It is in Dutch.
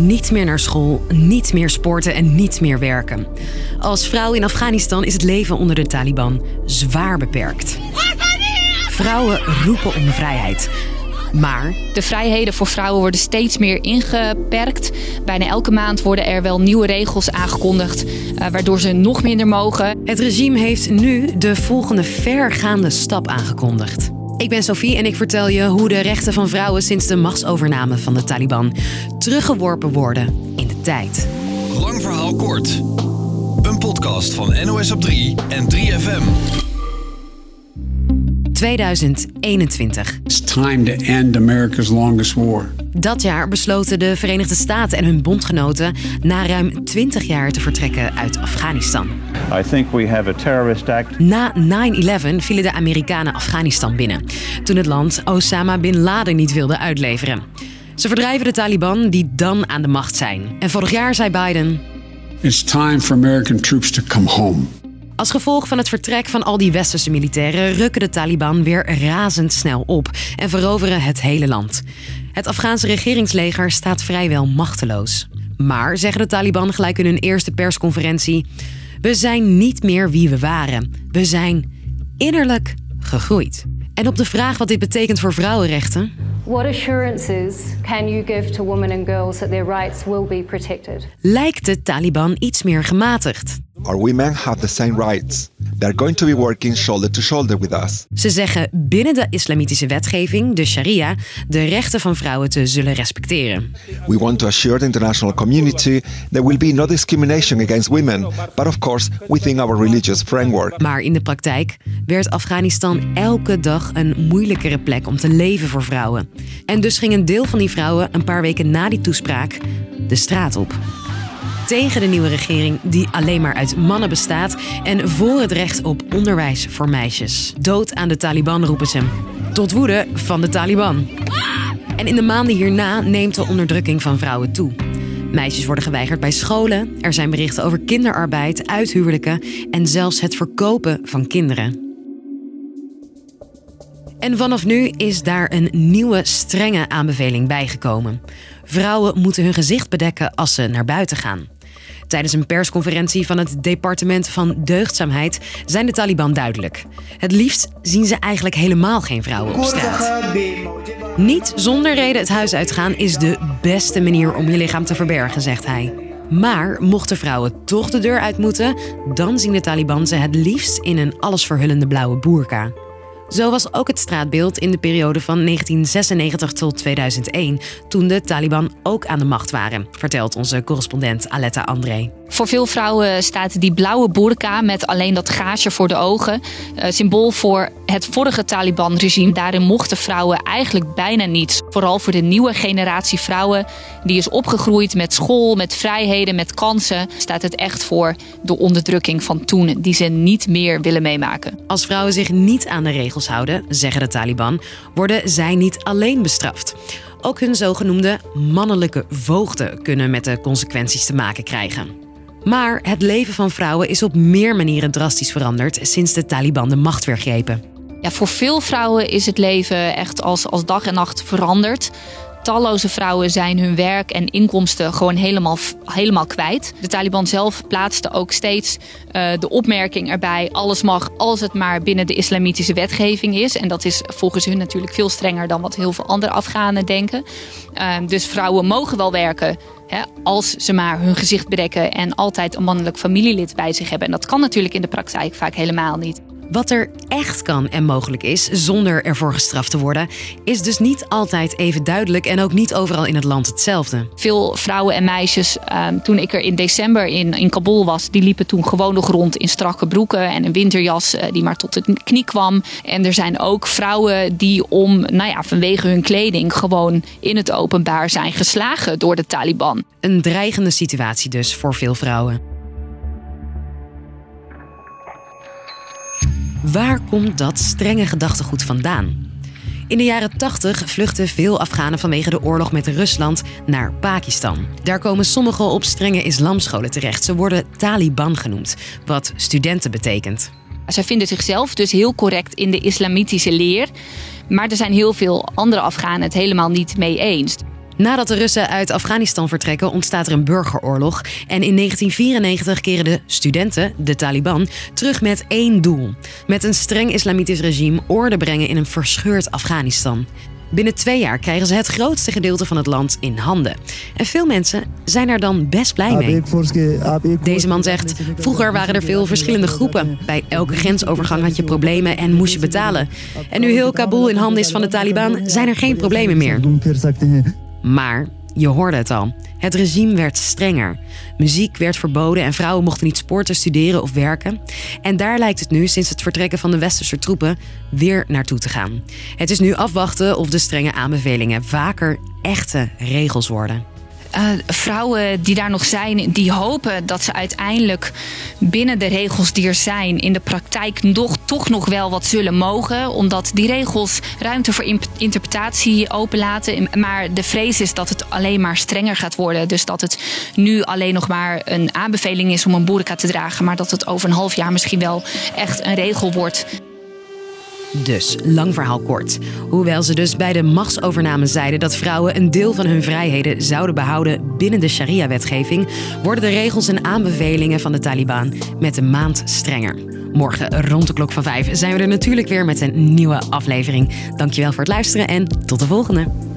Niet meer naar school, niet meer sporten en niet meer werken. Als vrouw in Afghanistan is het leven onder de Taliban zwaar beperkt. Vrouwen roepen om vrijheid. Maar De vrijheden voor vrouwen worden steeds meer ingeperkt. Bijna elke maand worden er wel nieuwe regels aangekondigd, eh, waardoor ze nog minder mogen. het regime heeft nu de volgende vergaande stap aangekondigd. Ik ben Sophie en ik vertel je hoe de rechten van vrouwen sinds de machtsovername van de Taliban teruggeworpen worden in de tijd. Lang verhaal kort. Een podcast van NOS op 3 en 3FM. 2021. It's time to end America's longest war. Dat jaar besloten de Verenigde Staten en hun bondgenoten na ruim 20 jaar te vertrekken uit Afghanistan. I think we have a terrorist act. Na 9-11 vielen de Amerikanen Afghanistan binnen, toen het land Osama bin Laden niet wilde uitleveren. Ze verdrijven de Taliban die dan aan de macht zijn. En vorig jaar zei Biden: It's time for American troops to come home. Als gevolg van het vertrek van al die westerse militairen rukken de Taliban weer razendsnel op en veroveren het hele land. Het Afghaanse regeringsleger staat vrijwel machteloos. Maar, zeggen de Taliban gelijk in hun eerste persconferentie, we zijn niet meer wie we waren. We zijn innerlijk gegroeid. En op de vraag wat dit betekent voor vrouwenrechten, What assurances can you give to women and girls that their rights will be protected? lijkt de Taliban iets meer gematigd. Our women have the same rights. They're going to be working shoulder to shoulder with us. Ze zeggen binnen de islamitische wetgeving, de sharia, de rechten van vrouwen te zullen respecteren. We want to assure the international community there will be no discrimination against women, but of course within our religious framework. Maar in de praktijk werd Afghanistan elke dag een moeilijkere plek om te leven voor vrouwen. En dus ging een deel van die vrouwen een paar weken na die toespraak de straat op. Tegen de nieuwe regering die alleen maar uit mannen bestaat en voor het recht op onderwijs voor meisjes. Dood aan de Taliban roepen ze. Tot woede van de Taliban. En in de maanden hierna neemt de onderdrukking van vrouwen toe. Meisjes worden geweigerd bij scholen, er zijn berichten over kinderarbeid, uithuwelijken en zelfs het verkopen van kinderen. En vanaf nu is daar een nieuwe strenge aanbeveling bijgekomen. Vrouwen moeten hun gezicht bedekken als ze naar buiten gaan. Tijdens een persconferentie van het departement van deugdzaamheid zijn de Taliban duidelijk. Het liefst zien ze eigenlijk helemaal geen vrouwen op straat. Niet zonder reden het huis uitgaan is de beste manier om je lichaam te verbergen, zegt hij. Maar mochten vrouwen toch de deur uit moeten, dan zien de Taliban ze het liefst in een allesverhullende blauwe boerka. Zo was ook het straatbeeld in de periode van 1996 tot 2001, toen de Taliban ook aan de macht waren, vertelt onze correspondent Aletta André. Voor veel vrouwen staat die blauwe burka met alleen dat gaasje voor de ogen. eh, symbool voor het vorige Taliban-regime. Daarin mochten vrouwen eigenlijk bijna niets. Vooral voor de nieuwe generatie vrouwen die is opgegroeid met school, met vrijheden, met kansen. Staat het echt voor de onderdrukking van toen die ze niet meer willen meemaken. Als vrouwen zich niet aan de regels houden, zeggen de Taliban, worden zij niet alleen bestraft. Ook hun zogenoemde mannelijke voogden kunnen met de consequenties te maken krijgen. Maar het leven van vrouwen is op meer manieren drastisch veranderd sinds de Taliban de macht weer grepen. Ja, voor veel vrouwen is het leven echt als, als dag en nacht veranderd. Talloze vrouwen zijn hun werk en inkomsten gewoon helemaal, helemaal kwijt. De Taliban zelf plaatste ook steeds eh, de opmerking erbij: alles mag als het maar binnen de islamitische wetgeving is. En dat is volgens hun natuurlijk veel strenger dan wat heel veel andere Afghanen denken. Eh, dus vrouwen mogen wel werken. Als ze maar hun gezicht bedekken en altijd een mannelijk familielid bij zich hebben. En dat kan natuurlijk in de praktijk vaak helemaal niet. Wat er echt kan en mogelijk is zonder ervoor gestraft te worden, is dus niet altijd even duidelijk en ook niet overal in het land hetzelfde. Veel vrouwen en meisjes, ehm, toen ik er in december in, in Kabul was, die liepen toen gewoon nog rond in strakke broeken en een winterjas eh, die maar tot de knie kwam. En er zijn ook vrouwen die om, nou ja, vanwege hun kleding gewoon in het openbaar zijn geslagen door de Taliban. Een dreigende situatie dus voor veel vrouwen. Waar komt dat strenge gedachtegoed vandaan? In de jaren 80 vluchten veel Afghanen vanwege de oorlog met Rusland naar Pakistan. Daar komen sommigen op strenge islamscholen terecht. Ze worden Taliban genoemd, wat studenten betekent. Zij vinden zichzelf dus heel correct in de islamitische leer. Maar er zijn heel veel andere Afghanen het helemaal niet mee eens. Nadat de Russen uit Afghanistan vertrekken, ontstaat er een burgeroorlog. En in 1994 keren de studenten, de Taliban, terug met één doel: met een streng islamitisch regime orde brengen in een verscheurd Afghanistan. Binnen twee jaar krijgen ze het grootste gedeelte van het land in handen. En veel mensen zijn er dan best blij mee. Deze man zegt: Vroeger waren er veel verschillende groepen. Bij elke grensovergang had je problemen en moest je betalen. En nu heel Kabul in handen is van de Taliban, zijn er geen problemen meer. Maar je hoorde het al. Het regime werd strenger. Muziek werd verboden en vrouwen mochten niet sporten, studeren of werken. En daar lijkt het nu, sinds het vertrekken van de westerse troepen, weer naartoe te gaan. Het is nu afwachten of de strenge aanbevelingen vaker echte regels worden. Uh, vrouwen die daar nog zijn, die hopen dat ze uiteindelijk binnen de regels die er zijn in de praktijk nog, toch nog wel wat zullen mogen. Omdat die regels ruimte voor interpretatie openlaten. Maar de vrees is dat het alleen maar strenger gaat worden. Dus dat het nu alleen nog maar een aanbeveling is om een boerka te dragen. Maar dat het over een half jaar misschien wel echt een regel wordt. Dus, lang verhaal kort. Hoewel ze dus bij de machtsovername zeiden dat vrouwen een deel van hun vrijheden zouden behouden binnen de sharia-wetgeving, worden de regels en aanbevelingen van de Taliban met een maand strenger. Morgen rond de klok van vijf zijn we er natuurlijk weer met een nieuwe aflevering. Dankjewel voor het luisteren en tot de volgende.